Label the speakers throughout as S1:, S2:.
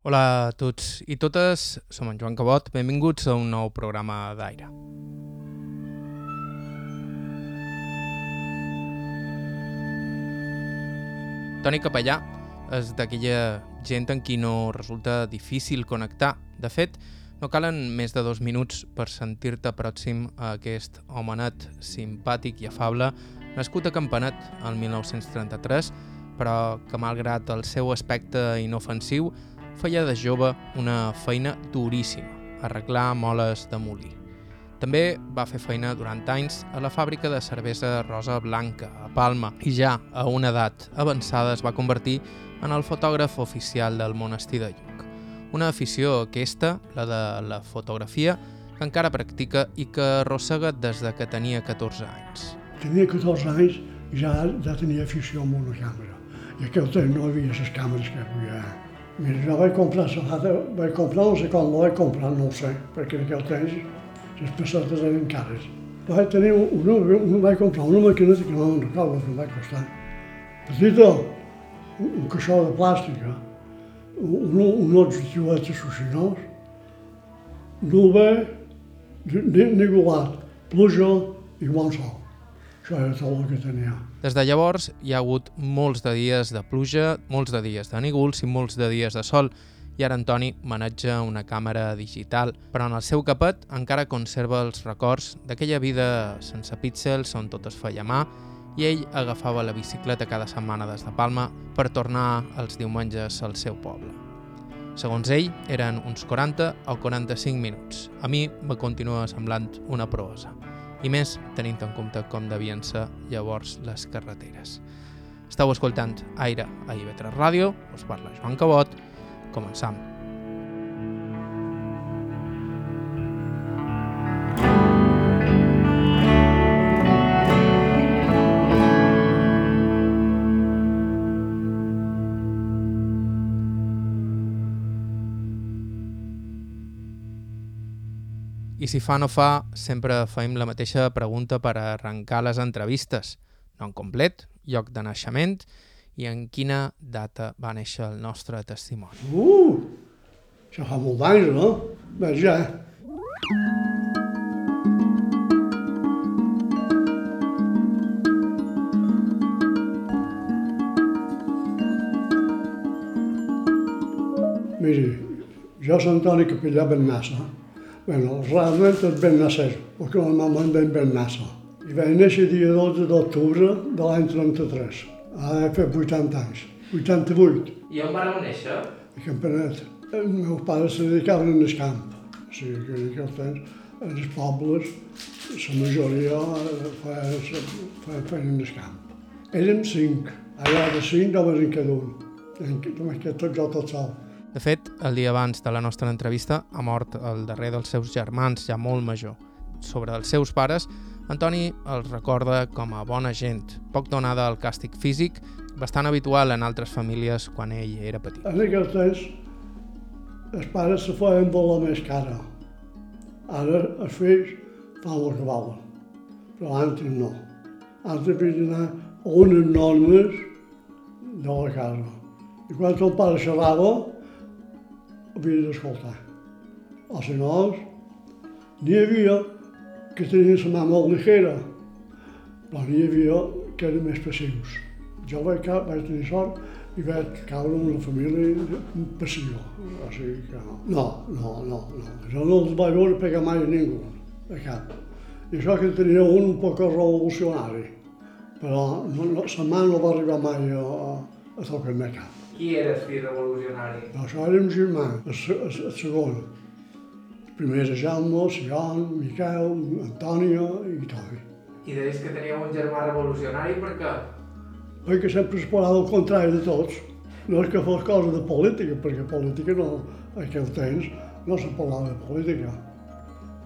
S1: Hola a tots i totes, som en Joan Cabot, benvinguts a un nou programa d'Aire. Toni Capellà és d'aquella gent en qui no resulta difícil connectar. De fet, no calen més de dos minuts per sentir-te pròxim a aquest homenet simpàtic i afable, nascut a Campanet el 1933, però que malgrat el seu aspecte inofensiu feia de jove una feina duríssima, arreglar moles de molí. També va fer feina durant anys a la fàbrica de cervesa Rosa Blanca, a Palma, i ja a una edat avançada es va convertir en el fotògraf oficial del monestir de Lluc. Una afició aquesta, la de la fotografia, que encara practica i que arrossega des de que tenia 14 anys.
S2: Tenia 14 anys i ja, ja tenia afició amb una càmera. I aquell temps no hi havia les càmeres que hi havia Mira, jo vaig comprar safata, vaig comprar, no sé quan la vaig comprar, no ho sé, perquè en aquell temps les pessetes eren cares. Vaig tenir una, una vaig comprar una maquineta que no me'n recordo que em va costar. Petita, un, un caixó de plàstica, un, un objectivet de suixinós, nube, nigulat, pluja i bon sol. Això tot el que tenia.
S1: Des de llavors hi ha hagut molts de dies de pluja, molts de dies de nígols i molts de dies de sol, i ara Antoni maneja una càmera digital, però en el seu capet encara conserva els records d'aquella vida sense píxels on tot es feia mà i ell agafava la bicicleta cada setmana des de Palma per tornar els diumenges al seu poble. Segons ell, eren uns 40 o 45 minuts. A mi me continua semblant una proesa i més tenint en compte com devien ser llavors les carreteres. Estau escoltant Aire a IB3 Ràdio, us parla Joan Cabot, començam. Si fa no fa, sempre faim la mateixa pregunta per arrencar les entrevistes. Nom complet, lloc de naixement i en quina data va néixer el nostre testimoni.
S2: Uh! Això fa molt d'anys, no? Bé, ja. Miri, jo soc Antoni Capellà Bennassa. Bueno, realment és Bennassa, perquè normalment ben Bennassa. I vaig néixer dia 12 d'octubre de l'any 33. Ara he fet 80 anys. 88.
S1: I on vareu néixer?
S2: a Campanet. Els meus pares se dedicaven en el camp. O sigui que en aquell temps, en els pobles, la majoria feia, feia feina en el camp. Érem cinc. Allà de cinc homes en cada un. Només que tot jo tot sol.
S1: De fet, el dia abans de la nostra entrevista ha mort el darrer dels seus germans, ja molt major. Sobre els seus pares, Antoni els recorda com a bona gent, poc donada al càstig físic, bastant habitual en altres famílies quan ell era petit.
S2: En aquell temps, els pares se feien de la més cara. Ara els fills fan el que volen, però antes no. Antes havia d'anar a unes normes de la casa. I quan ton pare xerrava, havia d'escoltar. Els senyors, n'hi havia que tenien la mà molt ligera, però n'hi havia que eren més passius. Jo vaig, vaig tenir sort i vaig caure en una família passiva. O sigui que no. No, no, no. Jo no els vaig veure pegar mai a ningú, a cap. I això que tenia un un poc revolucionari, però no, no, la mà no va arribar mai a, a, a tocar-me cap.
S1: Qui era el fill revolucionari?
S2: No, això era un germà, el, el, el segon. El primer era Jaume, Sion, Miquel, Antònia i Toni.
S1: I deies que teníeu un germà revolucionari per què?
S2: Perquè sempre es parlava el contrari de tots. No és que fos cosa de política, perquè política no, en aquell temps no se parlava de política.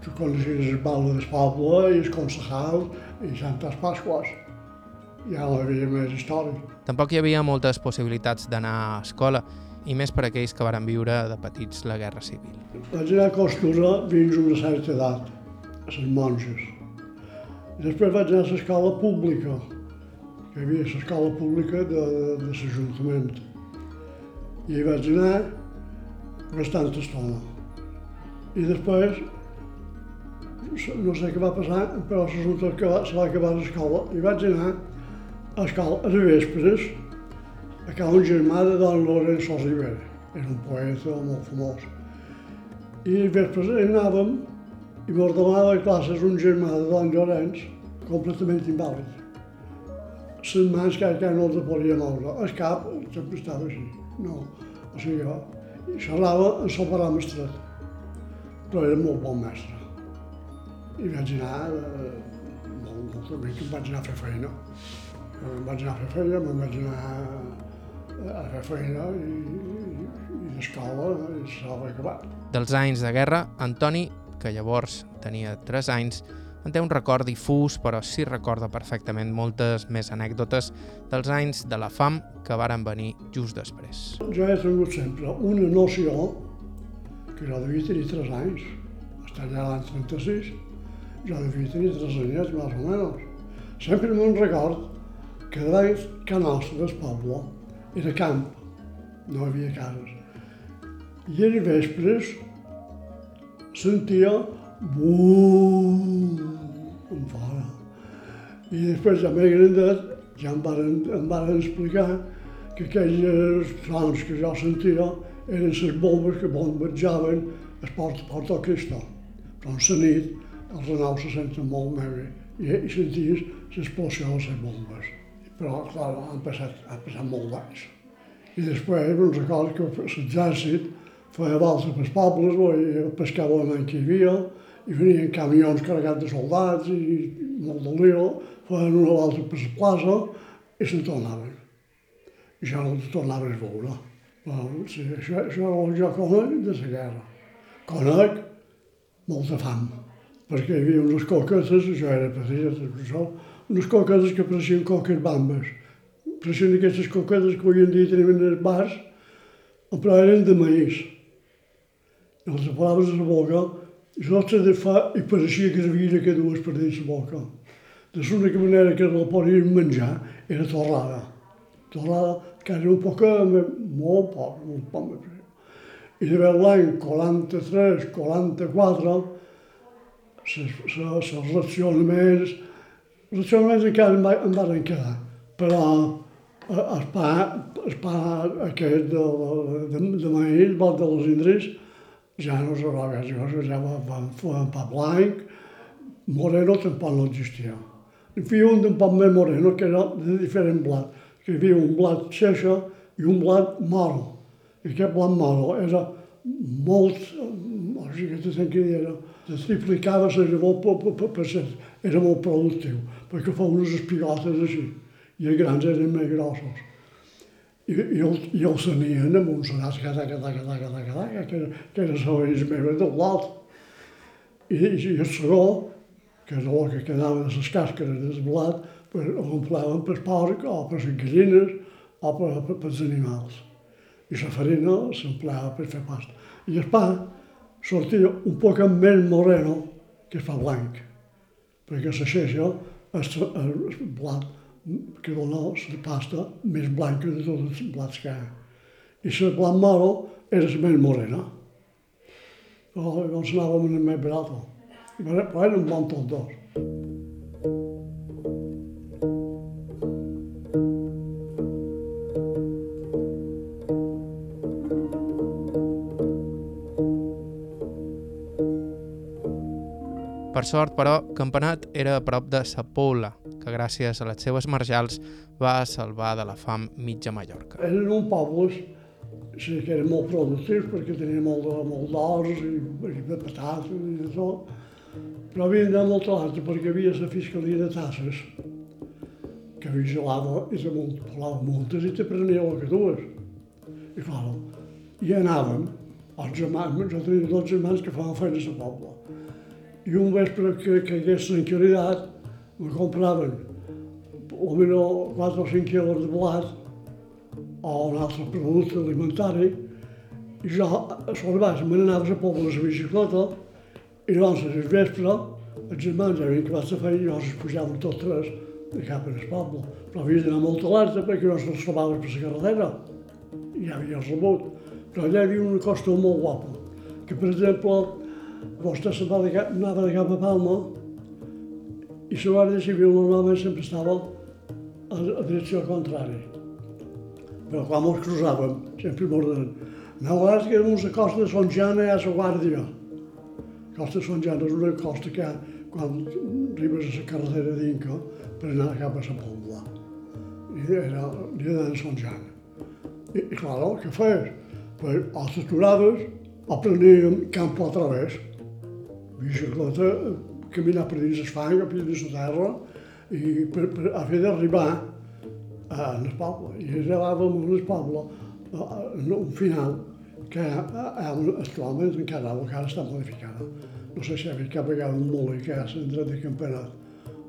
S2: Tu coneixies el balde del poble i els concejals i Santes Pasques. Ja no hi havia més història.
S1: Tampoc hi havia moltes possibilitats d'anar a escola, i més per aquells que varen viure de petits la Guerra Civil.
S2: Vaig anar a costura fins a una certa edat, a les monges. Després vaig anar a l'escola pública, que hi havia l'escola pública de, de, de l'Ajuntament. I hi vaig anar bastanta estona. I després, no sé què va passar, però resulta que se va acabar l'escola i vaig anar a a les vespres a casa un germà de Don Lorenzo Rivera. Era un poeta molt famós. I vespres anàvem i m'ordenava classes un germà de Don Llorenç, completament invàlid. Les mans que encara no les podia moure. El cap sempre estava així. No, o sigui, jo xerrava en el param estret. Però era molt bon mestre. I vaig anar, eh, molt, molt em vaig anar a fer feina. Em vaig anar a fer feina, me'n vaig anar a fer feina i, i, i l'escola i s'ha acabat.
S1: Dels anys de guerra, Antoni, que llavors tenia 3 anys, en té un record difús, però sí recorda perfectament moltes més anècdotes dels anys de la fam que varen venir just després.
S2: Jo he tingut sempre una noció, que jo devia tenir 3 anys, està allà l'any 36, jo devia tenir 3 anys, més o menys. Sempre me'n record que de nostre del poble era camp, no hi havia cases. I a vespres sentia buuuuh en fora. I després, ja més grandet, ja em varen, em varen explicar que aquells sons que jo sentia eren les bombes que bombardejaven el port, port del Cristo. Però en la nit els renaus se senten molt més bé i, i senties l'explosió de les bombes. Però, clar, han passat, han passat molt d'anys. I després, me'n recordo que l'exèrcit feia balsa pels pobles, i pescava la que hi havia, i venien camions carregats de soldats i molt de lío, feien una volta per la plaça i se'n tornaven. I ja no tornaven a veure. Però, sí, això, això jo conec de la guerra. Conec molta fam, perquè hi havia unes coquetes, això era petit, això, unes coquetes que pareixien coques bambes. Pareixien aquestes coquetes que avui en dia tenim en els bars, però eren de maïs. I els aparaves a la boca jo de fa i pareixia que havia que dues per dins la boca. De l'única manera que la podien menjar era torrada. Torrada, que era un poc, molt poc, molt poc més. I de l'any 43, 44, els racionaments, els racionaments encara em, em van quedar, però el pa, el pa aquest de, de, de, maïs, de les indres, ja no s'haurà jo ja van fer un pa blanc, moreno tampoc no existia. Hi havia un d'un poc més moreno que era de diferent blat, que hi havia un blat xeixa i un blat moro. I aquest blat moro era molt, o sigui que era, es triplicava la llavor per, per, per, per era molt productiu, perquè fa unes espigotes així, i els grans eren més grossos i, i, el, i el tenien amb uns sonats que taca, taca, taca, taca, taca, que, que era l'orells meva de l'alt. I, i el segó, que era el que quedava de les càscares del blat, per, l'omplaven per porc o per les gallines o per, per, per els animals. I la farina s'empleava per fer pasta. I el pa sortia un poc més moreno que pa blanc, perquè la xeixa, el, el blat que dona la pasta més blanca de tots els plats que hi ha. I la blanc moro era la més morena. Llavors anàvem en el més barat. Però eren bons tots dos.
S1: Per sort, però, Campanat era a prop de Sa Poula, que gràcies a les seves marjals va salvar de la fam mitja Mallorca.
S2: Eren un pobles sí, que eren molt productius perquè tenien molt, molt d'ors i, i de patates i de tot, però havien d'anar molt alta perquè hi havia la fiscalia de tasses que vigilava i te posava multes i te prenia el que dues. I clar, i anàvem, els germans, jo tenia dos germans que feien feina a la poble. I un vespre que, hagués tranquil·litat, me compraven potser 4 o 5 quilos de blat o un altre producte alimentari i jo a sobre baix me n'anava a poble a bicicleta i llavors al vespre els germans havien acabat la feina i llavors es pujaven tots tres de cap al poble. Però havia d'anar molt alerta perquè no se'ls trobaven per la carretera i ja havia rebut. Però allà hi havia una costa molt guapa, que per exemple, vostè se va de anava de cap a Palma i la Guàrdia Civil normalment sempre estava a, a direcció contrària. Però quan ens cruzàvem, sempre m'ordenen, no és que és la costa de Son i a la Guàrdia. Costa de Son Jana és una costa que ha quan arribes a la carretera d'Inca per anar cap a la Pobla. I era l'illa de Son Jana. I, i clar, què feies? Pues, o t'aturaves o preníem camp a través. Bicicleta, caminar per dins el fang, per dins la terra, i per, per a fer d'arribar a el poble. I arribàvem a el poble en un final que actualment encara, encara està modificada. No sé si havia cap vegada un molí que ha centrat de campionat,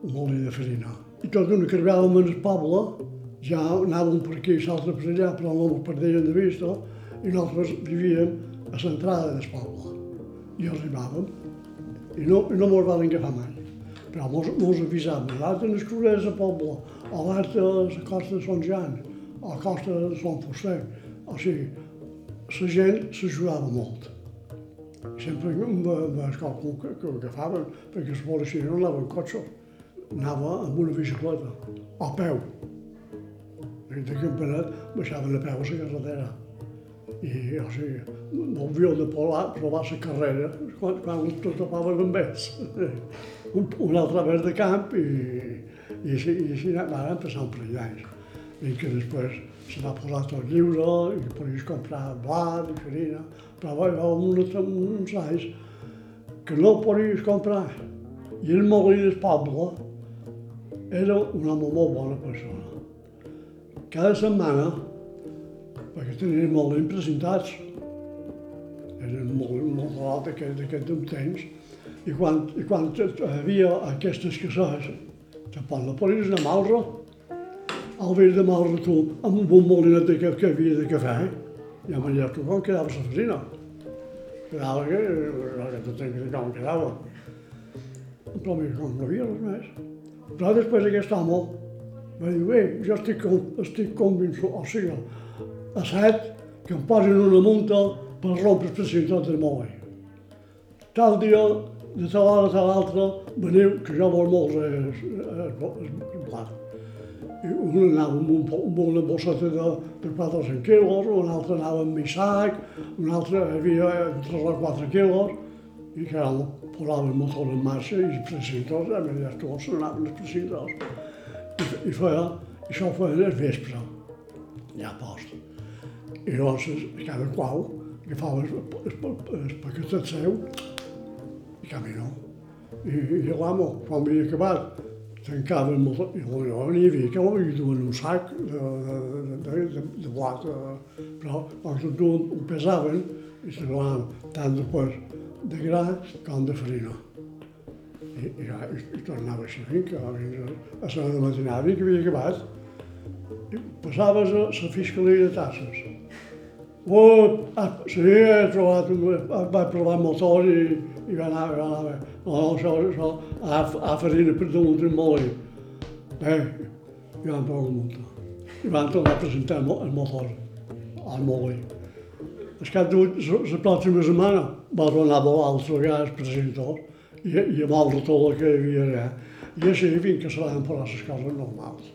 S2: un molí de farina. I tot que arribàvem al poble, ja anàvem per aquí i l'altre per allà, però no ho perdèiem de vista, i nosaltres vivíem a l'entrada del poble. I arribàvem, i no, no mos van agafar mai. Però mos, mos avisaven, en el del poble, o l'altre a la costa de Son Jan, a la costa de Son Fuster. O sigui, la gent s'ajudava molt. Sempre m'escolto que, que agafaven, perquè la policia no anava en cotxe, anava amb una bicicleta, a peu. I de campanet baixaven a peu a la carretera. I, o sigui, no havien de provar, provar la carrera quan, quan els topaven amb ells. Un, un altre vez de camp i, i així, i així passar un parell d'anys. I que després se va posar tot lliure i podies comprar blat i farina, però va haver uns, uns anys que no podies comprar. I el molí del poble era un home molt bona persona. Cada setmana, perquè tenien molí presentats, eren molt, molt alt d'aquest temps, i quan, i quan havia aquestes cases, tampoc no podies anar a Malra, al vell de Malra tu, amb un molinet que, que havia de cafè, i amb allà tu com quedava la farina. Quedava que, que tot que com quedava. Però mira, com no havia res més. Però després aquest home va dir, bé, jo estic, estic convençut, o sigui, a set, que em posin una munta per rompre el precintat del moll. Tal dia, de tal hora a tal altra, veniu, que jo vol molt el, el, el blat un anava amb, un, amb una bosseta de, de 4 o 5 quilos, un altre anava amb mi sac, un altre havia entre 3 o 4 quilos, i que ara posava el motor en marxa i els precintors, a mesura que tots anaven els precintors. I, i feia, això ho feien el vespre, ja post. I llavors cada qual agafava el, el, el, el paquetet seu i caminó. I, i l'amo, quan havia acabat, tancava el motor, i jo n'hi havia que ho duen un sac de, de, de, de, de blat, però quan tot ho, pesaven i se donaven tant després de gra com de farina. I, i, i, i tornava així fins que a la de matinada que havia acabat. I passaves a la fiscalia de tasses. Oh, sí, he trobat, vaig provar el motor i, i va anar, va anar. No, no, això, això, a, a farina per damunt del molí. Eh, i van provar motor. I van tornar a presentar el motor al molí. Al cap de la pròxima setmana va tornar a volar altre gas presentor i, i amb el que hi havia allà. I així fins que se van posar les coses normals.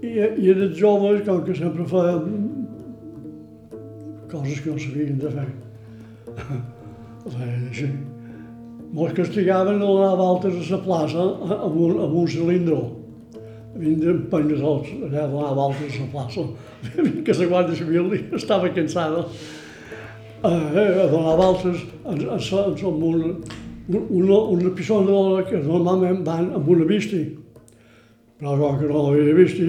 S2: I, i els joves, com que sempre feien coses que no sabien de fer. Feien així. Mos castigaven a donar voltes a la plaça amb un, amb un cilindro. Havien d'empènyer tots allà a donar voltes a la plaça. que la Guàrdia Civil estava cansada eh, a donar voltes amb, una, una, una pisonadora que normalment van amb una bisti. Però com que no l'havia vist,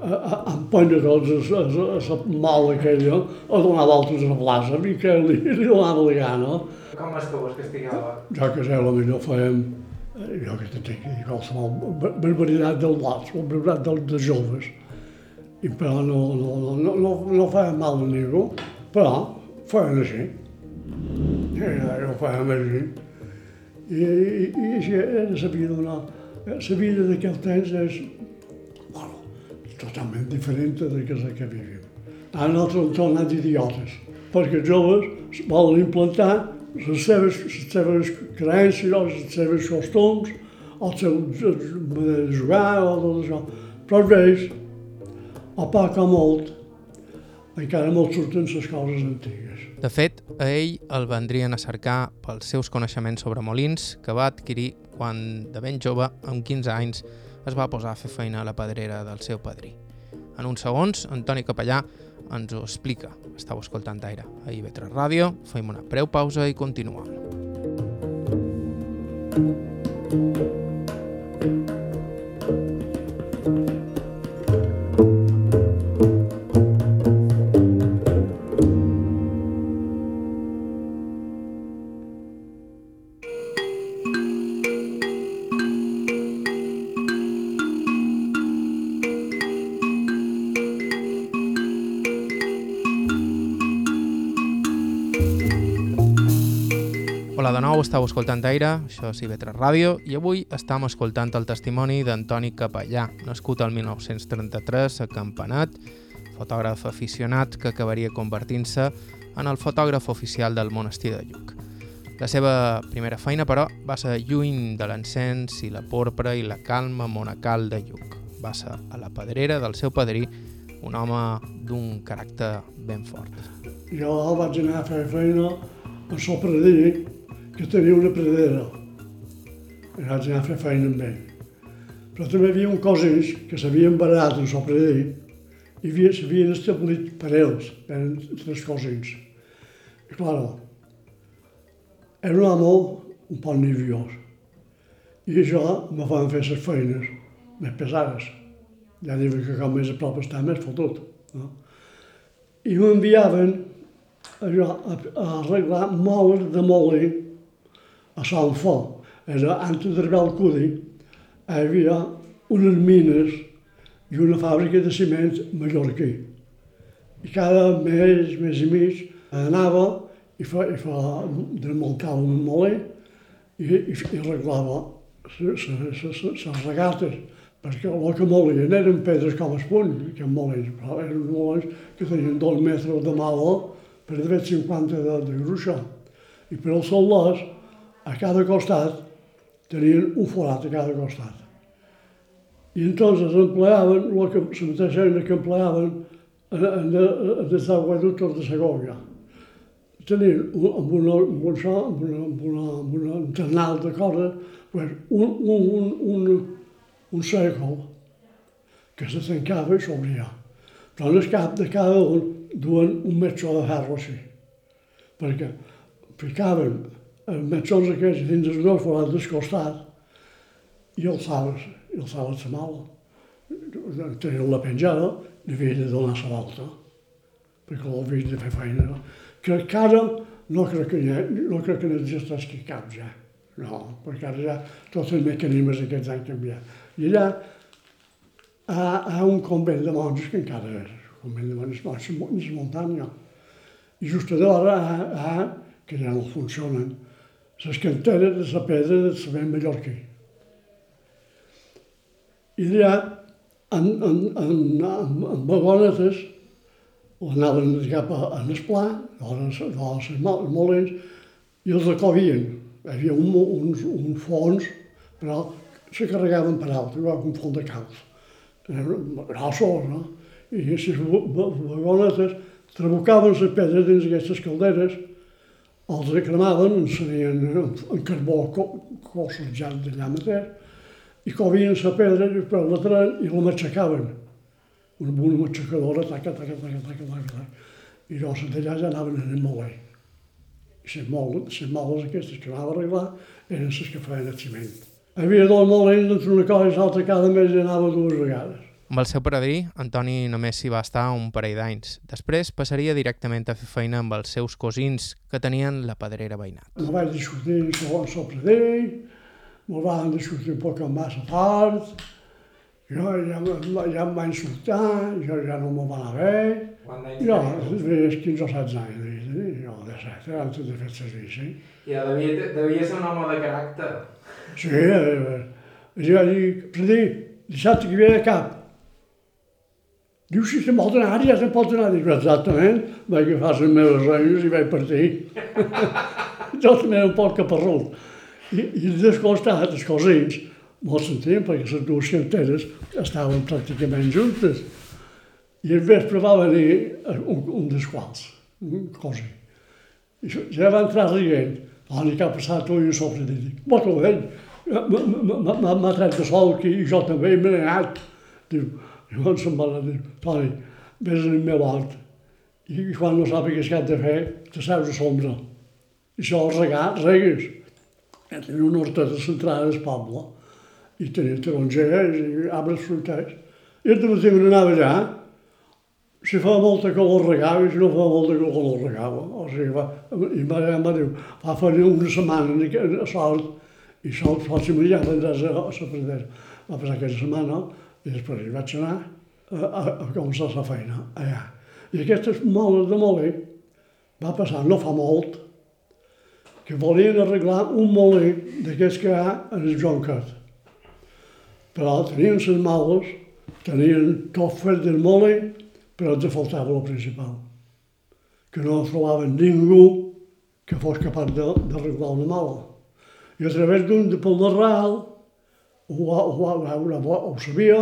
S2: empènyer tots a, a, a la mal aquella, a donar voltes a la plaça, i que li, li donava la gana.
S1: Com és que vos castigava?
S2: Jo que sé, potser fèiem, jo que te tinc dir qualsevol barbaritat del blat, barbaritat dels, dels joves. I però no, no, no, no, no, no feien mal a ningú, però feien així. I ho feien així. I, i, i així era la vida d'una... La vida d'aquell temps és totalment diferent de la que vivim. Ara nosaltres hem tornat idiotes. perquè els joves volen implantar les seves, les seves creences, els seus costums, el seu de jugar o tot això. Però els vells, a poc o molt, encara molt surten les coses antigues.
S1: De fet, a ell el vendrien a cercar pels seus coneixements sobre molins que va adquirir quan, de ben jove, amb 15 anys, es va posar a fer feina a la pedrera del seu padrí. En uns segons, Antoni Capellà ens ho explica. Estau escoltant aire a IB3 Ràdio, fem una breu pausa i continuem. Hola de nou, estàu escoltant Aire, això és IB3 Ràdio, i avui estem escoltant el testimoni d'Antoni Capellà, nascut al 1933 a Campanat, fotògraf aficionat que acabaria convertint-se en el fotògraf oficial del monestir de Lluc. La seva primera feina, però, va ser lluny de l'encens i la porpra i la calma monacal de Lluc. Va ser a la pedrera del seu padrí, un home d'un caràcter ben fort.
S2: Jo vaig anar a fer feina a Sopradí, que tenia una predera. I vaig anar a fer feina amb ell. Però també hi havia un cosins que s'havien barat en Sopradí i havia- s'havien establit parells, eren tres cosins. I, clar, era un home un poc nerviós. I això me fan fer les feines més pesades. Ja diuen que com més a prop està, més fotut. No? I m'enviaven a, a arreglar moles de molí a Sant Fo. Era antes d'arribar al Cudi, hi havia unes mines i una fàbrica de ciment mallorquí. I cada mes, mes i mig, anava i, fa, i fa, desmuntava un molí i, i, i arreglava les regates, perquè el que molien eren pedres com es puny, que molins, però eren molins que tenien dos metres de malo per de 50 de, de gruixa. I per als soldats, a cada costat, tenien un forat a cada costat. I entonces empleaven que, la mateixa eina que empleaven en, en, en els de Segovia. Tenien un, amb, una, amb, un, so, amb, una, amb, una, amb una, un ternal de corda pues, un, un, un, un, un cèrcol que se tancava i s'obria. Però en el cap de cada un duen un metxó de ferro així, perquè ficaven els metxons aquests dins els dos forats del i alçaves, i alçaves la mala. Tenien la penjada, havia de donar la volta, perquè l'havia de fer feina. Que encara no crec que, ha, no crec que n'existeix que cap ja. No, perquè ara ja tots els mecanismes aquests han canviat. I allà hi ha, un convent de monges que encara és, el convent de monges, no, és muntanya. I just a d'hora que ja no funcionen, les canteres de la pedra del cement mallorquí. I allà, en, en, en, en, en vagonetes, anaven cap a, a l'Esplà, a les, molins, i els acobien. Hi havia un, un, un fons, però se carregaven per alt, igual que un fons de caus. Grossos, no? I aquestes vagonetes trabucaven les pedres dins aquestes calderes, els cremaven, encenien en carbó ja d'allà mateix, i covien la pedra per la tren i la matxacaven. Una, una matxacadora, taca, taca, taca, taca, taca, taca. I llavors d'allà ja anaven en el moler. I les moles, les moles aquestes que anava a arreglar eren les que feien el ciment. Hi havia dos molins entre una cosa i l'altra cada mes i anava dues vegades.
S1: Amb el seu padrí, Antoni només s'hi va estar un parell d'anys. Després passaria directament a fer feina amb els seus cosins, que tenien la pedrera veïnat.
S2: Me vaig discutir sobre el predell, me van discutir un poc amb massa fort, jo ja, ja em va insultar, jo ja no me va anar bé. Jo, tenies 15 o 16 anys, jo de 7, antes de fer servir, sí.
S1: Ja devia, devia ser un home de caràcter.
S2: Sí, eh, jo dic, predell, dissabte que ve a cap. Diu, si se'n pot anar, ja se'n pot anar. Dic, exactament, vaig agafar les meves reines i vaig partir. Tot m'era un poc caparrut. I, i des costat, els cosins, molt sentien, perquè les dues canteres estaven pràcticament juntes. I el vespre va venir un, un dels quals, un cosí. I ja va entrar rient, ah, ni que ha passat un sofre, i dic, molt vell, m'ha tret de sol aquí i jo també m'he anat. Diu, se'n va dir, Toni, vés al meu hort i quan no sàpigues què has de fer, te seus a sombra. I això regar, regues. I tenia una horteta centrada al poble i tenia tarongers i arbres fruiters. I el matí me n'anava allà, si fa molta calor regava i si no fa molta calor no regava. O sigui, va, i va, va dir, va fer una setmana a sort i sol pròxim dia vendràs a, la Pradera. Va passar aquella setmana i després vaig anar a, a, a començar la feina allà. I aquestes moles de molí va passar no fa molt que volien arreglar un molí d'aquests que hi ha en el Joncat. Però tenien les moles, tenien tot fet del molí, però els faltava el principal, que no trobaven ningú que fos capaç d'arreglar una mola. I a través d'un de pel Ho, ho, ho, ho, ho sabia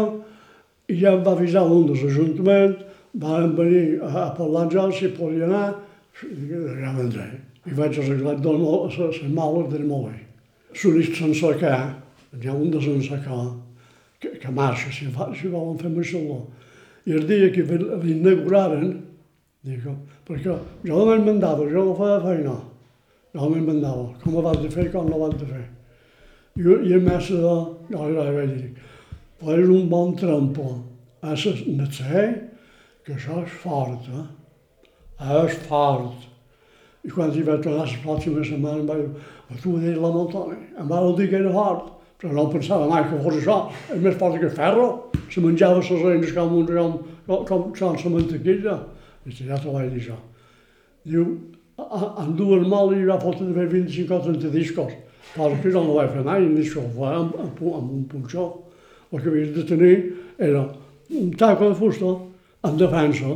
S2: i ja em va avisar un dels ajuntaments, van venir a, a amb jo si podia anar, ja vendré. I vaig arreglar les males del molí. L'únic sensor que hi ha, un dels ensacar, que, que marxa, si, fa, si volen fer això. I el dia que l'inauguraren, dic, perquè jo no me'n mandava, jo no feia feina. Jo me'n mandava, com ho vas de fer com no ho vas de fer. I, i el mestre de... Li vaig dir, fes un bon trampo a la que això és fort, eh? És fort. I quan hi vaig tornar la pròxima setmana em dir, tu ho la Montoni, em va dir que era fort però no pensava mai que fos això. És més fort que ferro. Se menjava les reines com, un, com, com, com, la mantequilla. I ja te vaig dir això. Diu, en dues mal i va fotre de 25 o 30 discos. Cosa que mai, ni això, va amb, amb, amb un punxó. El que havies de tenir era un taco de fusta en defensa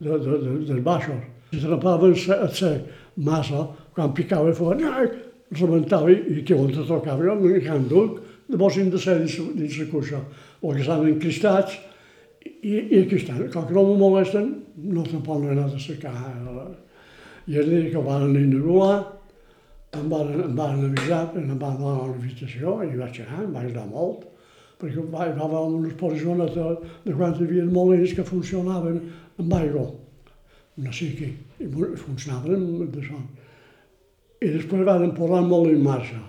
S2: de, de, de, dels baixos. Si trepaven a ser massa, quan picava fora, rebentava i que on te tocava jo m'hi han duc, llavors hem de ser dins, dins la cuixa, o que estan encristats, i, i aquí estan, com que no me molesten, no te'n poden anar a secar. I el dia que van inaugurar, em van, em van avisar, em van donar una invitació, i vaig anar, em va agradar molt, perquè va, va haver unes posicions de, de quan hi havia molins que funcionaven amb aigua, no sé què, i funcionaven de son. I després van posar el molí en marxa.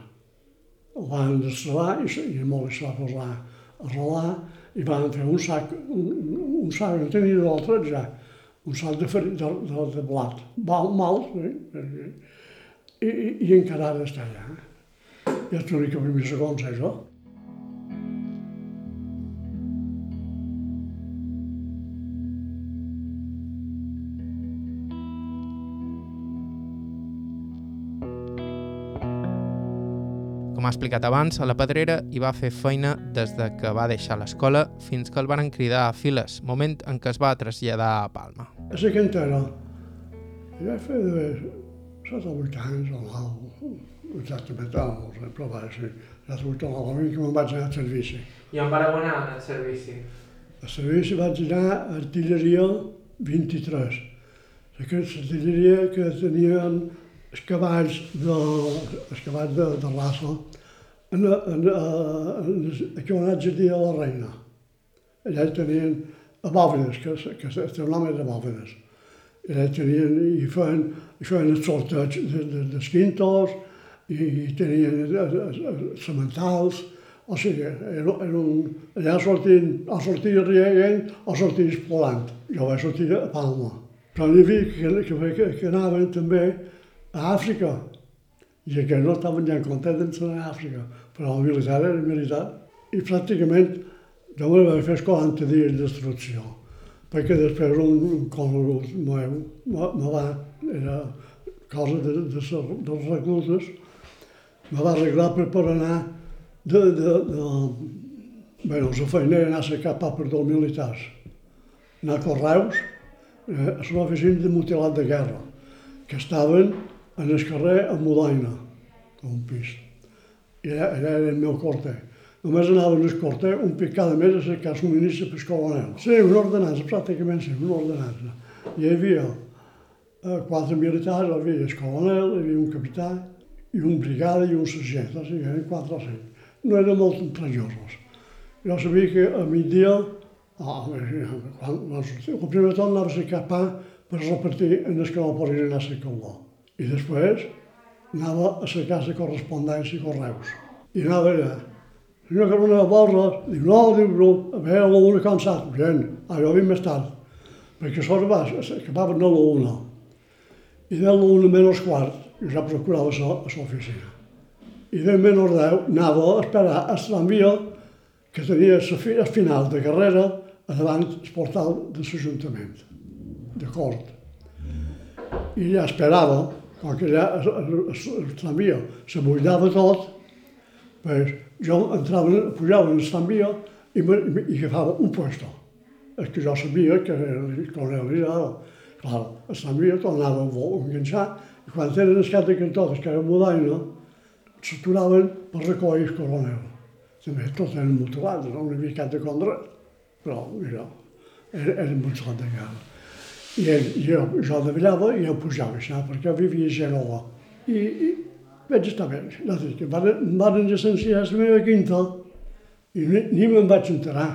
S2: El van destralar i, i el molí es va posar a rolar i van fer un sac, un, un sac, no tenia d'altre ja, un sac de, de, de, de blat, mal, mal, eh? i, i, i encara ara està allà. Ja t'ho dic a primer segons, eh, això.
S1: Com ha explicat abans, a la Pedrera hi va fer feina des de que va deixar l'escola fins que el van cridar a files, moment en què es va traslladar a Palma.
S2: A la cantera. Ja feia 180 on hau, exactament, no, però va, sí. Ja surt on hau, que me'n vaig anar al servici.
S1: I on vareu anar al servici?
S2: Al servici vaig anar a artilleria 23. Aquesta artilleria que tenien els cavalls de, els cavalls de, de raça en, en, eh, en, en dir de la Reina. Allà tenien a Bòvenes, que, que el nom era Bòvenes. Allà tenien, i feien, feien el sorteig de, quintos, i, i tenien sementals, o sigui, era, era un, allà sortien, o sortia rient o sortia explolant. Jo vaig sortir a Palma. Però n'hi havia que, que, que, que anaven també a Àfrica. I aquests no estaven ja contents d'anar a Àfrica, però el militar era militar. I pràcticament jo me vaig fer 40 dies d'instrucció, perquè després un, un conegut meu me va, era cosa de, de, de, dels reclutes, me va arreglar per, per anar de, de, de, bueno, la feina era anar a cercar papers dels militars. anar a Correus, eh, a l'oficina de mutilat de guerra, que estaven en el carrer a Modaina, un pis. I allà, allà era el meu corte. Només anava en el corte un pic cada mes a cercar subministre per colonel. Sí, una ordenança, pràcticament sí, una ordenança. Hi havia eh, quatre militars, hi havia el colonel, hi havia un capità, i un brigada i un sergent, o sigui, eren quatre o cinc. No eren molt perillosos. Jo sabia que a migdia, oh, quan, quan sortia, el primer tot anava a cercar pa per repartir en el que no podien anar a cercar I després anava a cercar la correspondència i correus. I anava allà. Senyor Carona de Borres, diu, no, diu, no, a veure, a l'una cansat, gent, ah, jo vinc més tard, perquè això va, acabaven a l'una. I de l'una menys quart, jo ja procurava a l'oficina. I de menys deu anava a esperar a l'envia que tenia el final de carrera a davant el portal de l'Ajuntament, de Cort. I ja esperava, com que ja el tramvia se tot, Pues yo entraba, pujava en l'estamia i, me, i agafava un puesto. És que jo sabia que era con realidad, clar, l'estamia tornava a enganxar i quan tenen els cap de cantó, els que eren modaina, s'aturaven per recollir el coronel. També tots eren motivats, no hi havia cap de contra, però mira, era, era molt sol de guerra. I ell, jo, jo davallava i jo pujava, perquè vivia a Genova. I, i vaig estar bé. No sé, que van, van llicenciar la meva quinta i ni, ni me'n vaig enterar,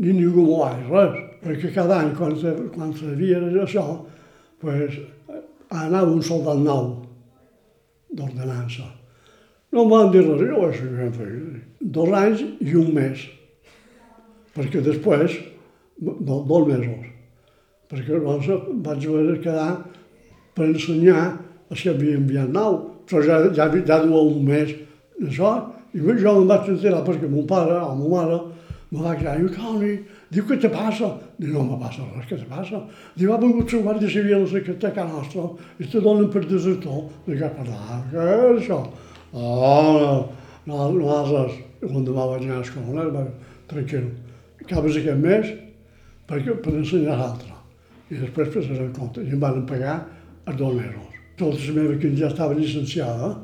S2: ni ningú m'ho va dir res, perquè cada any, quan, quan sabia això, pues, anava un soldat nou d'ordenança no em van dir res, jo vaig fent dos anys i un mes, perquè després, no, dos mesos, perquè llavors vaig haver de quedar per ensenyar a si havia enviat nou, però ja, ja, ja duia un mes d'això, i jo em vaig enterar perquè mon pare o ma mare me va cridar, diu, Toni, diu, què te passa? Diu, no me passa res, què te passa? Diu, ha vengut la Guàrdia Civil a casa nostra i te donen per desertor. Dic, què parlar, què és això? Oh, no, nosaltres, l'endemà vaig anar a escola, va, tranquil. Acabes aquest mes perquè, per ensenyar l'altre. I després passaré en compte. I em van pagar a dos mesos. Tota la meva que ja estava llicenciada,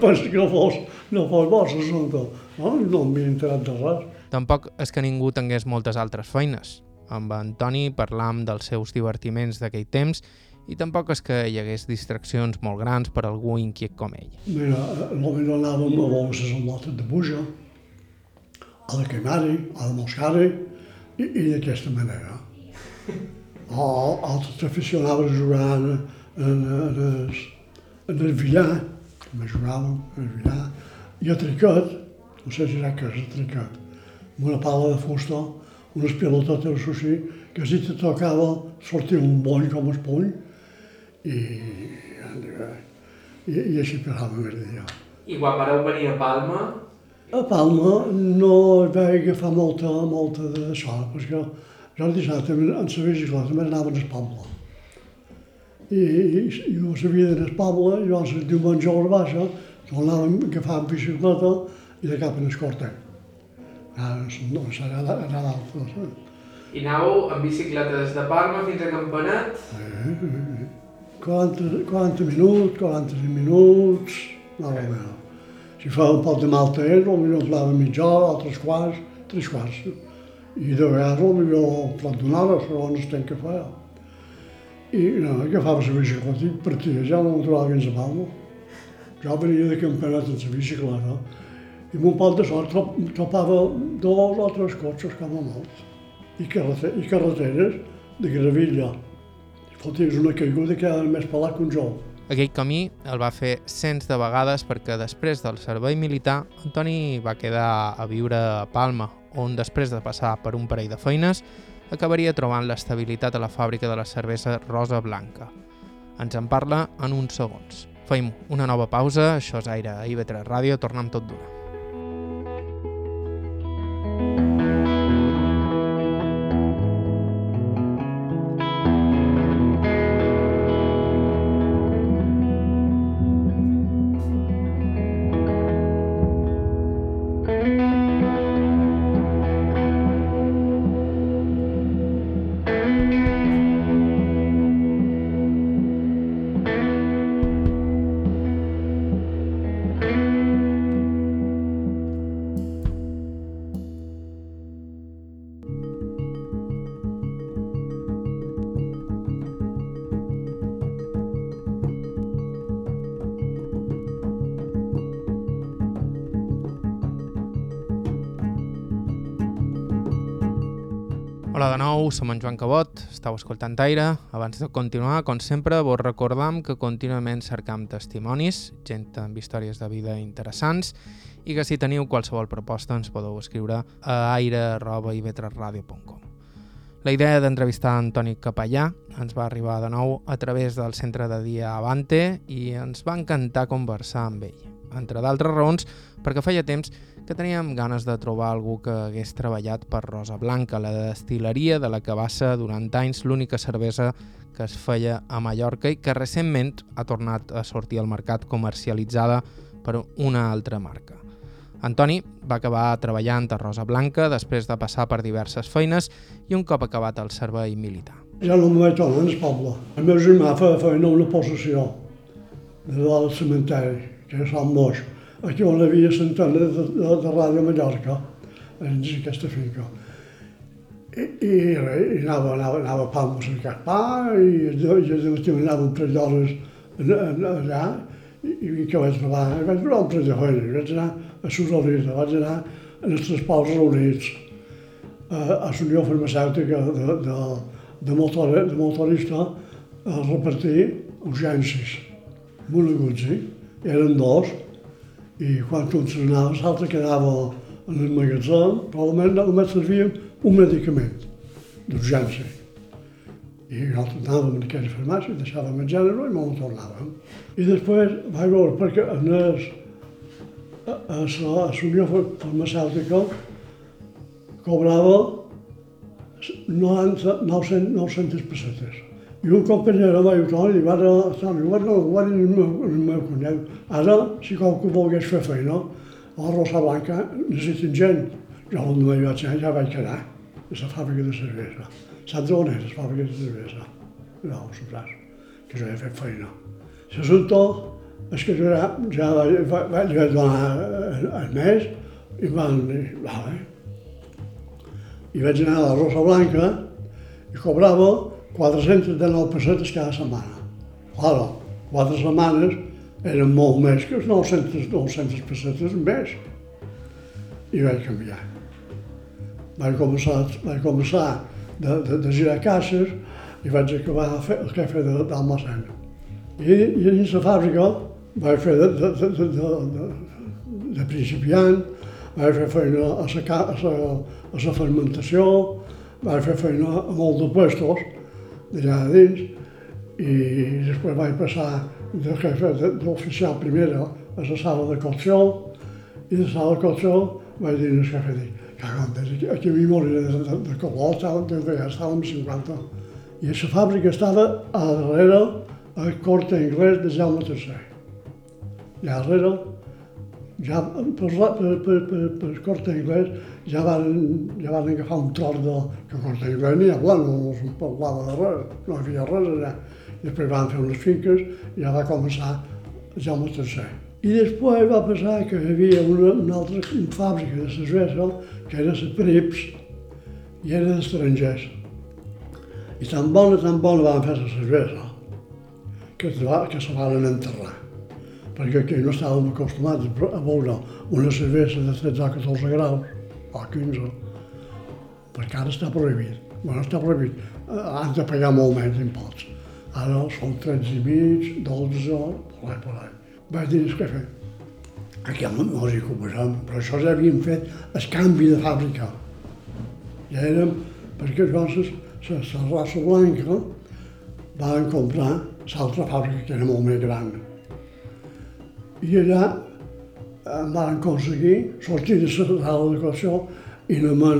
S2: penso que no fos, no fos bo l'assumpte. No, no m'havia enterat de res.
S1: Tampoc és que ningú tingués moltes altres feines. Amb Antoni parlam dels seus divertiments d'aquell temps i tampoc és que hi hagués distraccions molt grans per algú inquiet com ell.
S2: Mira, potser anàvem a veure les lotes de Buja, a la Quemari, a la Moscari, i, i d'aquesta manera. O altres aficionaven a jugar en, en, en, el, billar, me jugàvem en el billar, i a triquet, no sé si era que és el triquet, amb una pala de fusta, unes pilotetes així, que si te tocava sortia un bony com el puny, i, i, i així passava el dia.
S1: I quan vareu venir a Palma?
S2: A Palma no vaig agafar molta, molta d'això, perquè jo el dissabte en la bicicleta me anava al poble. I, i, no sabia d'anar al poble, i llavors el diumenge a la baixa tornàvem a agafar bicicleta i de cap en el corte. Ara, no, serà anar d'altre.
S1: I anàveu amb bicicleta des de Palma fins a Campanet?
S2: Sí, sí, sí. 40, 40 minuts, 45 minuts, no la meva. Si fa un poc de mal temps, potser plava mitja hora, altres quarts, tres quarts. I de vegades potser un prop d'una hora, segons el temps que feia. I no, agafava la bicicleta i partia, ja no trobava fins a Palma. Jo venia de campionat amb la bicicleta i amb un poc de sort topava dos o tres cotxes com a molt. I, carreter i carreteres de gravilla. Fotis una caiguda que era més pelat que un jou.
S1: Aquell camí el va fer cents de vegades perquè després del servei militar, Antoni va quedar a viure a Palma, on després de passar per un parell de feines, acabaria trobant l'estabilitat a la fàbrica de la cervesa Rosa Blanca. Ens en parla en uns segons. Feim una nova pausa, això és Aire a IB3 Ràdio, tornem tot d'una. De nou, som en Joan Cabot, estàu escoltant Aire. Abans de continuar, com sempre, vos recordam que contínuament cercam testimonis, gent amb històries de vida interessants, i que si teniu qualsevol proposta ens podeu escriure a aire.ivetresradio.com. La idea d'entrevistar Antoni Capellà ens va arribar de nou a través del centre de dia Avante i ens va encantar conversar amb ell. Entre d'altres raons, perquè feia temps que teníem ganes de trobar algú que hagués treballat per Rosa Blanca, la destileria de la que va ser durant anys l'única cervesa que es feia a Mallorca i que recentment ha tornat a sortir al mercat comercialitzada per una altra marca. Antoni va acabar treballant a Rosa Blanca després de passar per diverses feines i un cop acabat el servei militar.
S2: Ja no em vaig tornar al poble. El meu germà feia feina una possessió de dalt del cementeri, que és Sant Moix aquí on havia l'antena de, de, de Ràdio Mallorca, dins aquesta finca. I, i, i anava, anava, anava pa a cercar pa, i, i de matí anava un parell d'hores allà, i, i que vaig trobar, vaig trobar un parell de feines, vaig anar a Sosalita, vaig anar en els transports reunits, a, a l'Unió Farmacèutica de, de, de, motor, de motorista, a repartir urgències, molt aguts, eh? eren dos, i quan anaven, l'altre quedava en el magatzem, però només, només servia un medicament d'urgència. I nosaltres anàvem en aquella farmàcia, deixàvem el gènere i me'l tornàvem. I després vaig veure, perquè en el, a, a, a l'Unió Farmacèutica cobrava 90, 900, 900 pessetes. I un company va dir, Toni, va estar igual, no, igual en el meu, el meu cunyat. Ara, si qualcú volgués fer feina, a la Rosa Blanca necessiten gent. Jo on no hi vaig anar, ja vaig quedar, a la fàbrica de cervesa. Saps on és, la fàbrica de cervesa? No, ho sabràs, que jo he fet feina. L'assumpte és que jo ja, ja vaig, vaig, donar el mes i van dir, vale. I vaig anar a la Rosa Blanca i cobrava 419 pessetes cada setmana. Claro, quatre setmanes eren molt més que els 900, 900 pessetes més. I vaig canviar. Vaig començar, vaig començar de, de, de girar caixes i vaig acabar a fer el he fet d'almacén. I, I dins la fàbrica vaig fer de, de, de, de, de, de principiant, vaig fer feina a la, a la, a la fermentació, vaig fer feina a molt de puestos, d'allà dins i després vaig passar de jefe d'oficial primera a la sala de cocció i de la sala de cocció vaig dir al jefe, dic, cagantes, aquí, mi moriré de, de, de color, estàvem, de, ja estàvem 50. I la fàbrica estava a darrere al corte anglès de Jaume III. I a darrere ja per, per, per, per, per corte anglès ja van, ja van agafar un tros de... que corte anglès n'hi havia, no se'n parlava de res, no hi havia res allà. I després van fer unes finques i ja va començar Jaume III. I després va passar que hi havia una, una altra fàbrica de cervesa que era la Prips i era d'estrangers. I tan bona, tan bona van fer la cervesa que, que se van enterrar perquè aquí no estàvem acostumats a veure una cervesa de 13 o 14 graus, o 15, perquè ara està prohibit. Bueno, està prohibit. Han de pagar molt menys imposts. Ara són 13 i mig, 12, per allà, per allà. Vaig dir, què fer? Aquí no, no hi ocuparem, però això ja havíem fet el canvi de fàbrica. Ja érem, perquè llavors la, raça blanca van comprar l'altra fàbrica que era molt més gran i allà em van aconseguir sortir de la sala de i anem a,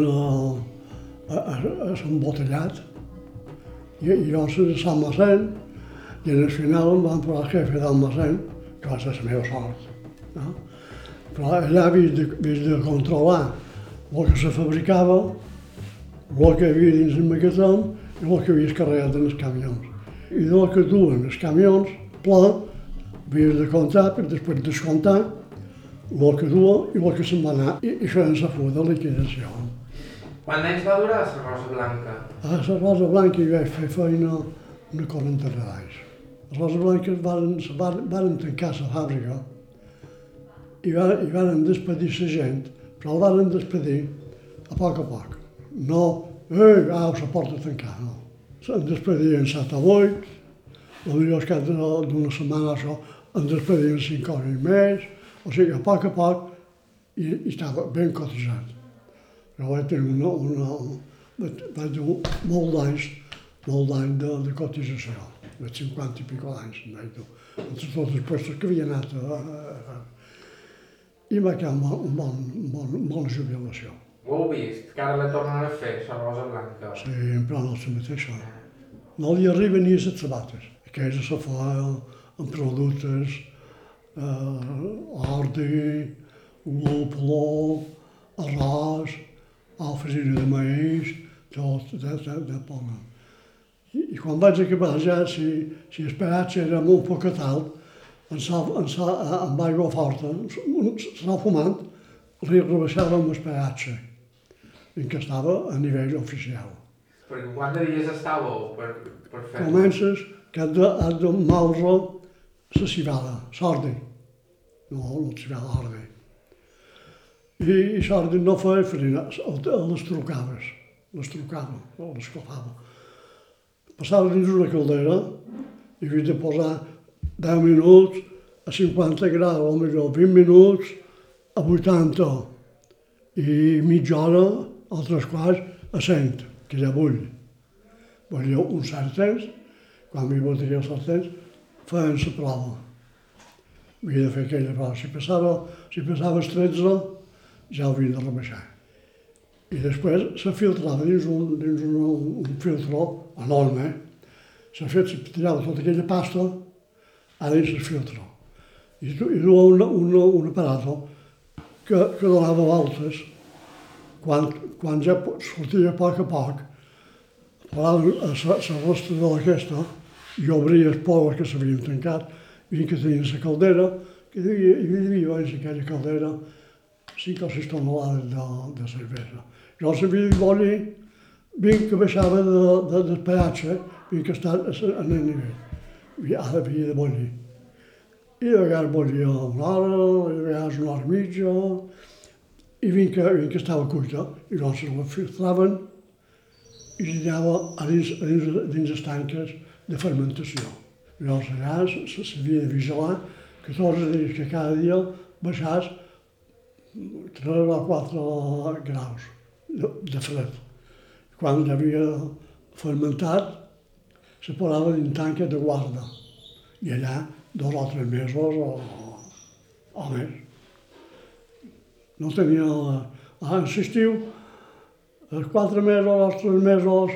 S2: a, l'embotellat. I, i llavors a Sant Massent, i el final em van posar el jefe d'almacén, que va ser la meva sort. No? Però allà havies de, havies de controlar el que se fabricava, el que hi havia dins el magatzem i el que havies carregat en els camions. I del que duen els camions ple, havies de comptar per després descomptar el que dua i el que se'n va anar. I això ens ha fot de liquidació.
S1: Quant anys va durar la Rosa Blanca?
S2: A la Rosa Blanca hi vaig fer feina una quarantena d'anys. Les Rosa Blanques van, van, van tancar la fàbrica i, van, i van despedir la gent, però el van despedir a poc a poc. No eh, ah, la porta tancada, no. Em despedien 7 a 8, potser al cap d'una setmana això em despedien 5 hores més, o sigui, a poc a poc, i, i estava ben cotitzat. Però vaig tenir una, una, vaig dur molt d'anys, molt d'anys de, de cotització, de 50 i pico d'anys, vaig dur, entre tots els puestos que havia anat a, a, a, i m'ha quedat un bon, bon, un bona jubilació.
S1: Ho heu vist, que ara la tornen a fer, la Rosa Blanca.
S2: Sí, en plan el mateixa. No li arriba ni a les sabates. Aquella se fa amb productes, eh, ordi, lúpulo, arròs, alfresina de maïs, tot de, de, de poca. I, I quan vaig acabar ja, si, si el peatge era molt poquet alt, en sa, en sa, amb aigua forta, s'anava fumant, li rebaixàvem el peatge, en què estava a nivell oficial.
S1: Perquè quant de dies estàveu per, per fer
S2: Comences que has de, has de moure la civada, sordi. No, la civada, ordi. I, i sordi no feia farina, les trucaves, les trucava, o les cofava. Passava dins una caldera i havia de posar 10 minuts a 50 graus, o millor 20 minuts a 80 i mitja hora, altres quarts, a 100 que ja vull. Volia un cert temps, quan m'hi voldria els temps, feien la prova. Havia de fer aquella prova. Si passava, si passava els 13, ja ho havia de rebaixar. I després se filtrava dins un, dins un, un filtro enorme. S'ha fet, se tirava tota aquella pasta a dins el filtro. I, i duia un, un, un aparato que, que donava voltes quan, quan ja sortia a poc a poc, posava la rostra de l'orquestra i obria els pobles que s'havien tancat, i que tenien la caldera, que hi havia, hi havia en aquella caldera 5 o 6 tonelades de, de cervesa. Jo sabia d'oli, vinc que baixava de, de, del peatge, vinc que està en el nivell. I ara havia de bollir. I de vegades bollia una hora, i de vegades una hora mitja, i vinc que, vinc que estava cuita, i llavors la filtraven i anava a dins, a dins, a dins les tanques de fermentació. Llavors allà s'havia de vigilar que tots els dies que cada dia baixàs 3 o 4 graus de, fred. Quan havia fermentat, se posava en tanca de guarda. I allà dos o tres mesos o, o més. No tenia... Ah, l'estiu, els quatre mesos, els tres mesos,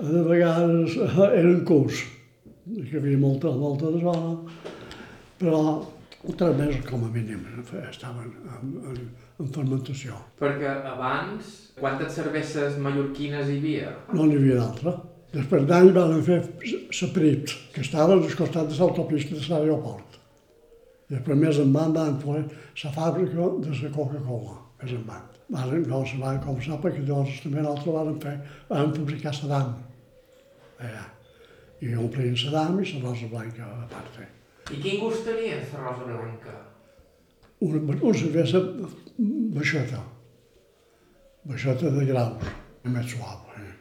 S2: de vegades eren curts, que hi havia molta, molta de zona, però tres mesos com a mínim estaven en, en, en fermentació.
S1: Perquè abans, quantes cerveses mallorquines hi havia?
S2: No n'hi havia d'altra. Després d'any van fer Saprit, que estava al costat de l'autopista de l'aeroport. Després més en van van fer la fàbrica de la Coca-Cola, més en van. Varen, no se van començar perquè llavors també nosaltres vam fer, vam fabricar Sadam. Allà. I omplien Sadam i la rosa blanca a part.
S1: I quin gust tenia la rosa blanca?
S2: Una, una cervesa baixeta, baixeta de graus, més suau. Eh?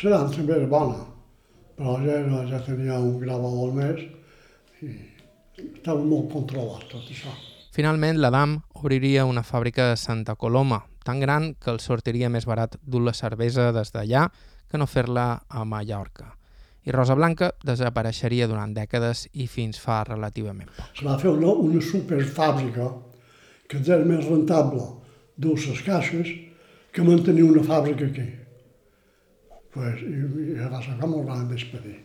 S2: Sadam també era bona, però ja, ja tenia un grau o més i estava molt controlat tot això.
S1: Finalment, l'Adam obriria una fàbrica de Santa Coloma, tan gran que el sortiria més barat dur la cervesa des d'allà que no fer-la a Mallorca. I Rosa Blanca desapareixeria durant dècades i fins fa relativament poc.
S2: Se va fer una, una superfàbrica que era més rentable dur les caixes que mantenir una fàbrica aquí. Pues, i, i va ser com el van despedir.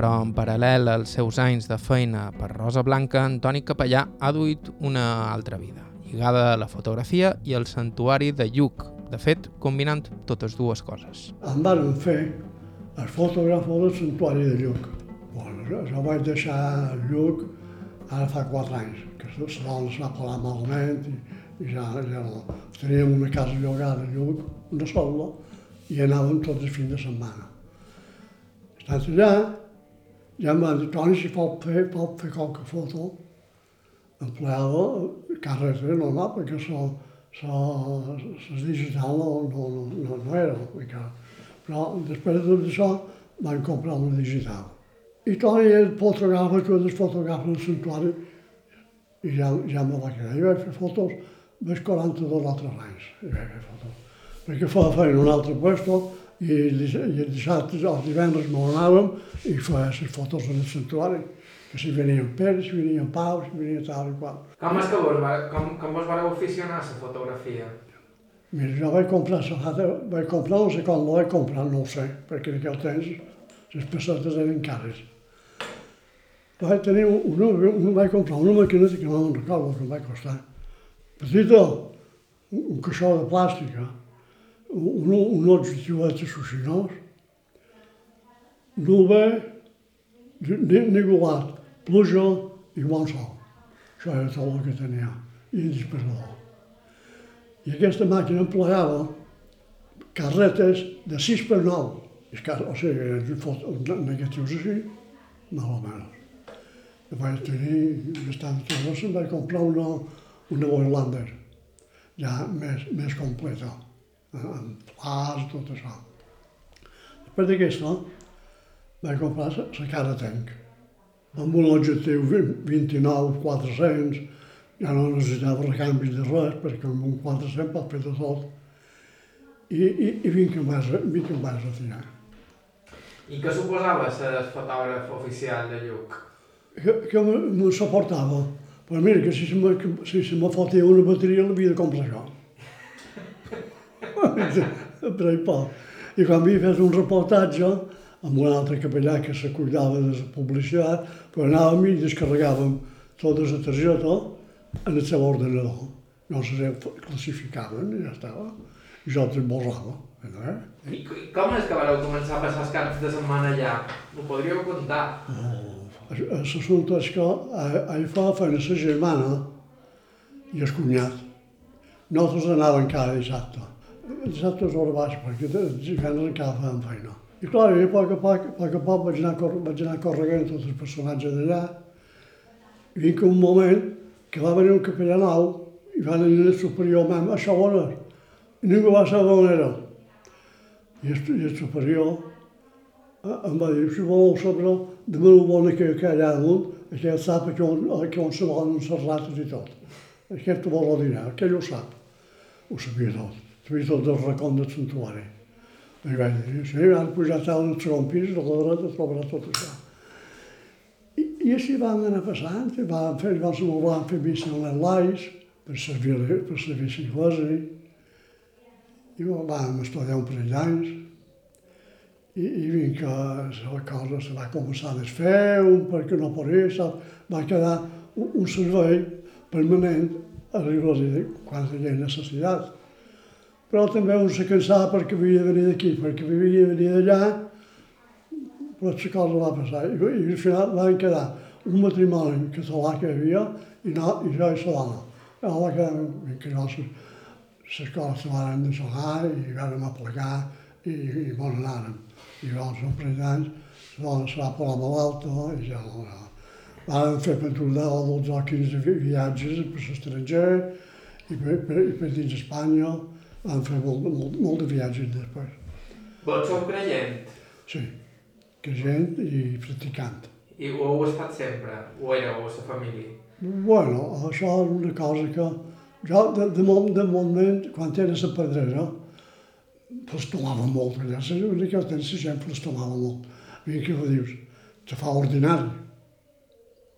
S1: Però en paral·lel als seus anys de feina per Rosa Blanca, Antoni Capellà ha duit una altra vida, lligada a la fotografia i al santuari de Lluc, de fet, combinant totes dues coses.
S2: Em van fer el fotògraf del santuari de Lluc. Bueno, jo vaig deixar Lluc ara fa quatre anys, que la dona es va parar malament i, i ja, ja no. Teníem una casa llogada a Lluc, una sola, i anàvem tots els fins de setmana. Estant allà, ja em van dir, Toni, si pot fer, pot fer qualque foto, empleava carreter normal, perquè so, so, les digital no, no, no, no era, encara. Però després de tot això van comprar una digital. I Toni és fotògraf, tu eres fotògraf del santuari, i ja, ja me va quedar. I vaig fer fotos més 42 altres anys. I vaig fer fotos. Perquè feia feina un altre puesto i, i el dissabte, els divendres me n'anàvem i feia les fotos en el santuari. Que si venien Pere, si venien Pau, si venia tal i qual.
S1: Com és que vos, com, com vos vareu aficionar a la fotografia?
S2: Mira, jo vaig comprar la fata, vaig comprar, no sé com la vaig comprar, no ho sé, perquè en aquell temps les pessetes eren cares. Vaig tenir una, una, vaig comprar una maquineta que no me'n recordo que em va costar. Petita, un caixó de plàstica, un, un objectivet de suixinós, nube, negulat, pluja i bon sol. Això era tot el que tenia, i un disparador. I aquesta màquina empleava carretes de 6 per 9, o sigui, negatius així, més o menys. I vaig tenir, bastant tot, se'm vaig comprar una, una Voigtlander, ja més, més completa, amb flars, tot això. Després d'aquesta, vaig comprar la cara tank, amb un objectiu 29-400, ja no necessitava recanvis de res, perquè amb un 400 pot fer de tot. I, i, i vinc em vinc em vaig retirar.
S1: I què suposava ser fotògraf oficial de Lluc?
S2: Que, que me suportava. Però mira, que si se me, si se me fotia una bateria l'havia de comprar jo. Però i. I quan havia fet un reportatge amb un altre capellà que se cuidava de la publicitat, però anàvem i descarregàvem tota la targeta en el seu ordenador. No se classificaven i ja estava. I jo te'n borrava.
S1: Eh? I com és que vareu començar a passar els caps de setmana allà? Ho podríeu contar?
S2: Oh, L'assumpte és que ahir fa feina la germana i el cunyat. Nosaltres anàvem cada dissabte. És hora baixa, perquè divendres encara fèiem feina. I clar, jo a poc a poc, a poc, a poc vaig anar, vaig anar corregant tots els personatges d'allà. I vinc un moment que va venir un capellà nou i va venir el superior meu, això on és? I ningú va saber on era. I el, i el superior eh, em va dir, si voleu saber, ho vol que, que allà damunt, aquell sap que on, que on se volen les rates i tot. Aquest ho vol dinar, aquell ho sap. Ho sabia tot. Sabia tot del racon del santuari. I vaig dir, sí, van pujar tal al segon pis, de la dreta trobarà tot això. I, i així van anar passant, i van fer, van, van fer missa en les lais, per servir, per servir l'església, i vam estudiar un parell d'anys, i, i vinc que la cosa se va començar a desfer, un perquè no podia, va quedar un, un servei permanent a l'església quan hi havia necessitat però també un se cansava perquè havia de venir d'aquí, perquè havia de venir d'allà, però la cosa va passar. I, i al final van quedar un matrimoni català que hi havia i, no, i jo i. I va quedar que no, les coses se van deixar i vam aplegar i, i bon anàrem. I llavors, un parell d'anys, la dona se va posar malalta i ja no. no. Vam fer per 12 o 12 o 15 viatges per l'estranger i per, per, per dins Espanya vam fer molt, molt, molt de viatges després.
S1: Vols sou creient?
S2: Sí, creient i practicant.
S1: I ho heu estat sempre? O éreu a la família?
S2: Bueno, això és una cosa que jo, de, de, moment, de moment, quan era la pedrera, festomava molt allà. En aquell temps la gent festomava molt. I què ho dius? Te fa ordinari.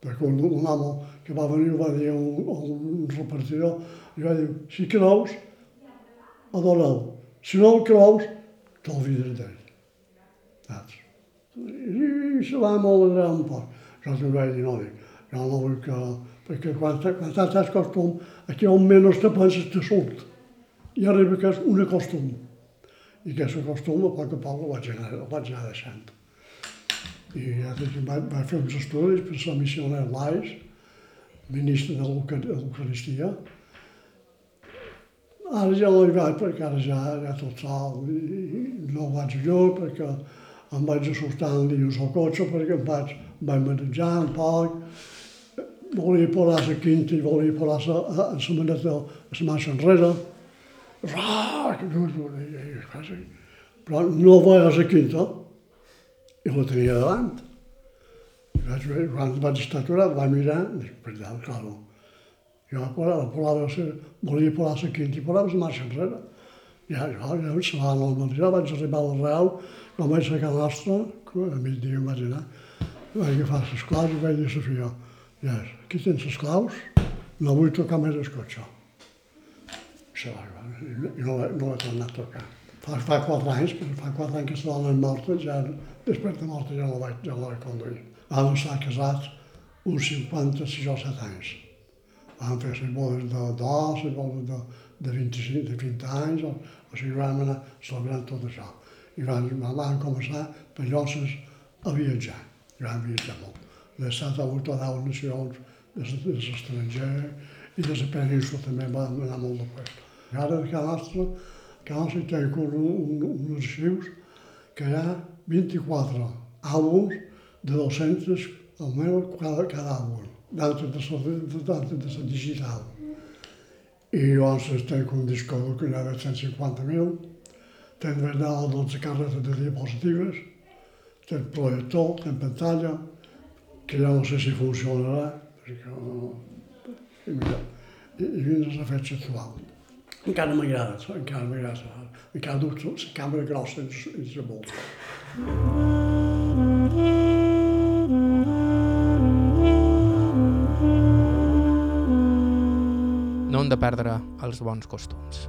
S2: Perquè un, un home que va venir va dir a un, a un repartidor, i va dir, si creus, adoreu. Si no el creus, t'olvides d'ell. Saps? I, i se va molt alegrar un poc. Jo també vaig dir, no, vull que... Perquè quan, quan t'has costum, aquí on menys te penses te surt. I arriba que és una costum. I aquest costum, a poc a poc, el vaig anar, el vaig anar deixant. I ja vaig, vaig fer uns estudis per ser missioner l'AIS, ministre de l'Eucaristia. Ara ja no hi vaig perquè ara ja, ja tot sol i no vaig jo perquè em vaig assustar un dilluns al cotxe perquè em vaig, em vaig menjar un poc, volia posar la quinta i volia posar la, la maneta, la marxa enrere. Rà, que dur, però no veia la quinta i la tenia davant. I vaig, quan vaig estar aturat, vaig mirar, i dic, per allà, claro. Jo la posava, volia posar la quinta i posava la marxa enrere. Ja, jo, ja, se va normalitzar, vaig arribar al Real, vaig a casa nostra, a migdia em vaig anar, vaig agafar les claus i vaig dir a Sofia, ja, aquí tens les claus, no vull tocar més el cotxe. I no, no l'he tornat a tocar. Fa, fa quatre anys, perquè fa quatre anys que la dona és morta, ja, després de morta ja no la vaig, ja no la vaig conduir. Vam estar casats uns 56 o 7 anys. Vam fer les bodes de dos, les bodes de, de 25, de 20 anys, o, o sigui, vam anar celebrant tot això. I vam, vam començar per lloses a viatjar. I vam viatjar molt. De 7 a 8 o 10 nacions de l'estranger i des de península també vam anar molt de puesto. I ara a casa nostra, a casa nostra hi un, un, uns arxius que hi ha 24 àlbums de 200 almenys cada, cada àlbum, d'altre de, de, de, de la digital. I llavors tenc un disco dur que hi ha 150.000, tenc verdad 12 carretes de diapositives, tenc projector, tenc pantalla, que ja no sé si funcionarà, perquè no... I mira, i, i fins a la fetge actual. Encara m'agrada, encara m'agrada. Encara duc la càmera grossa i la volta.
S1: Hem de perdre els bons costums.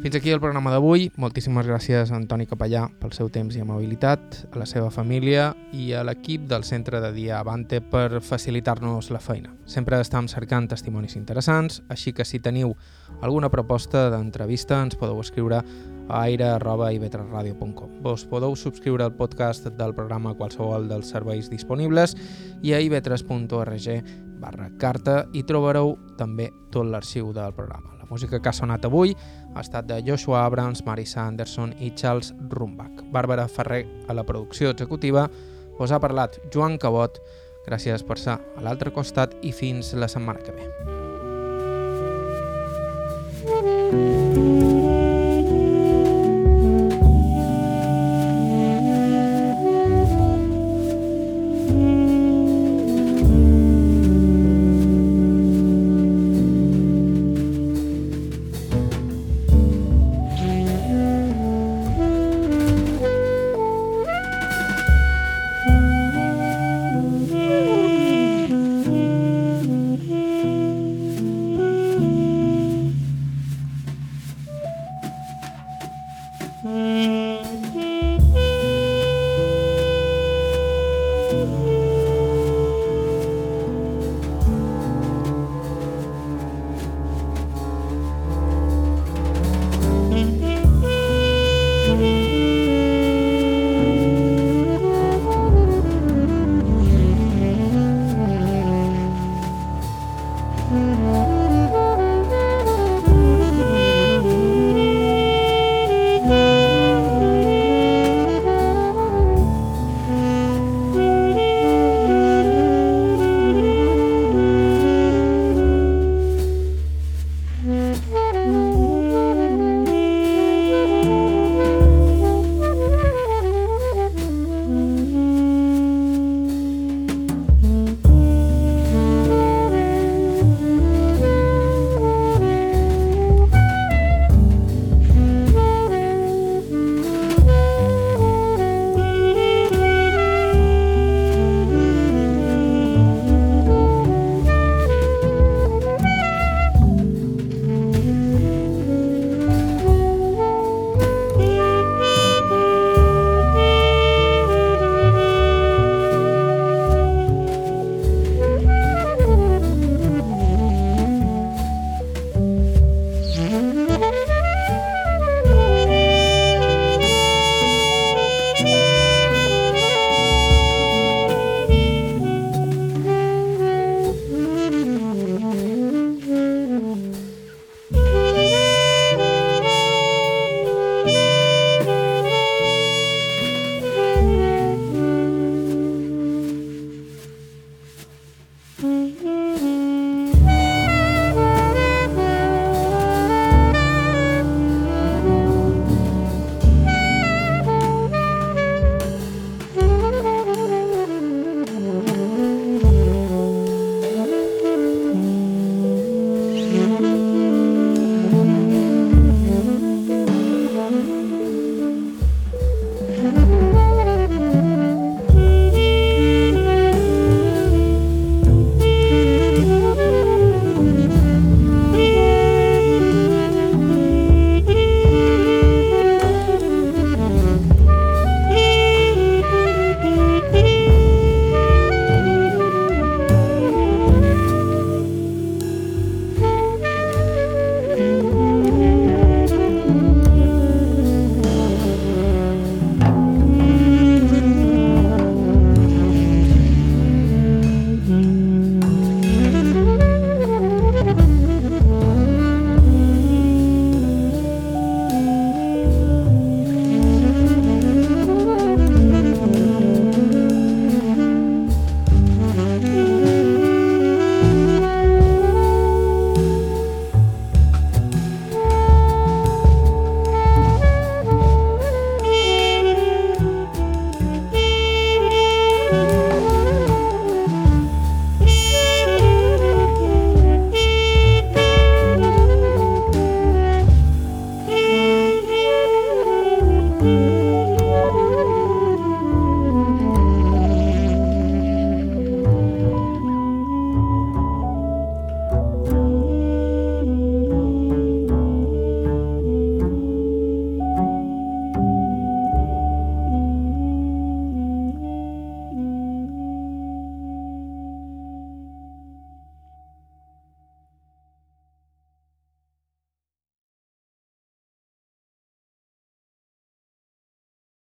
S1: Fins aquí el programa d'avui. Moltíssimes gràcies a Antoni Capellà pel seu temps i amabilitat, a la seva família i a l'equip del centre de dia Avante per facilitar-nos la feina. Sempre estem cercant testimonis interessants, així que si teniu alguna proposta d'entrevista ens podeu escriure a aire.ivetresradio.com. Vos podeu subscriure al podcast del programa a qualsevol dels serveis disponibles i a ivetres.org barra carta i trobareu també tot l'arxiu del programa. La música que ha sonat avui ha estat de Joshua Abrams, Marisa Anderson i Charles Rumbach. Bàrbara Ferrer a la producció executiva us ha parlat Joan Cabot. Gràcies per ser a l'altre costat i fins la setmana que ve.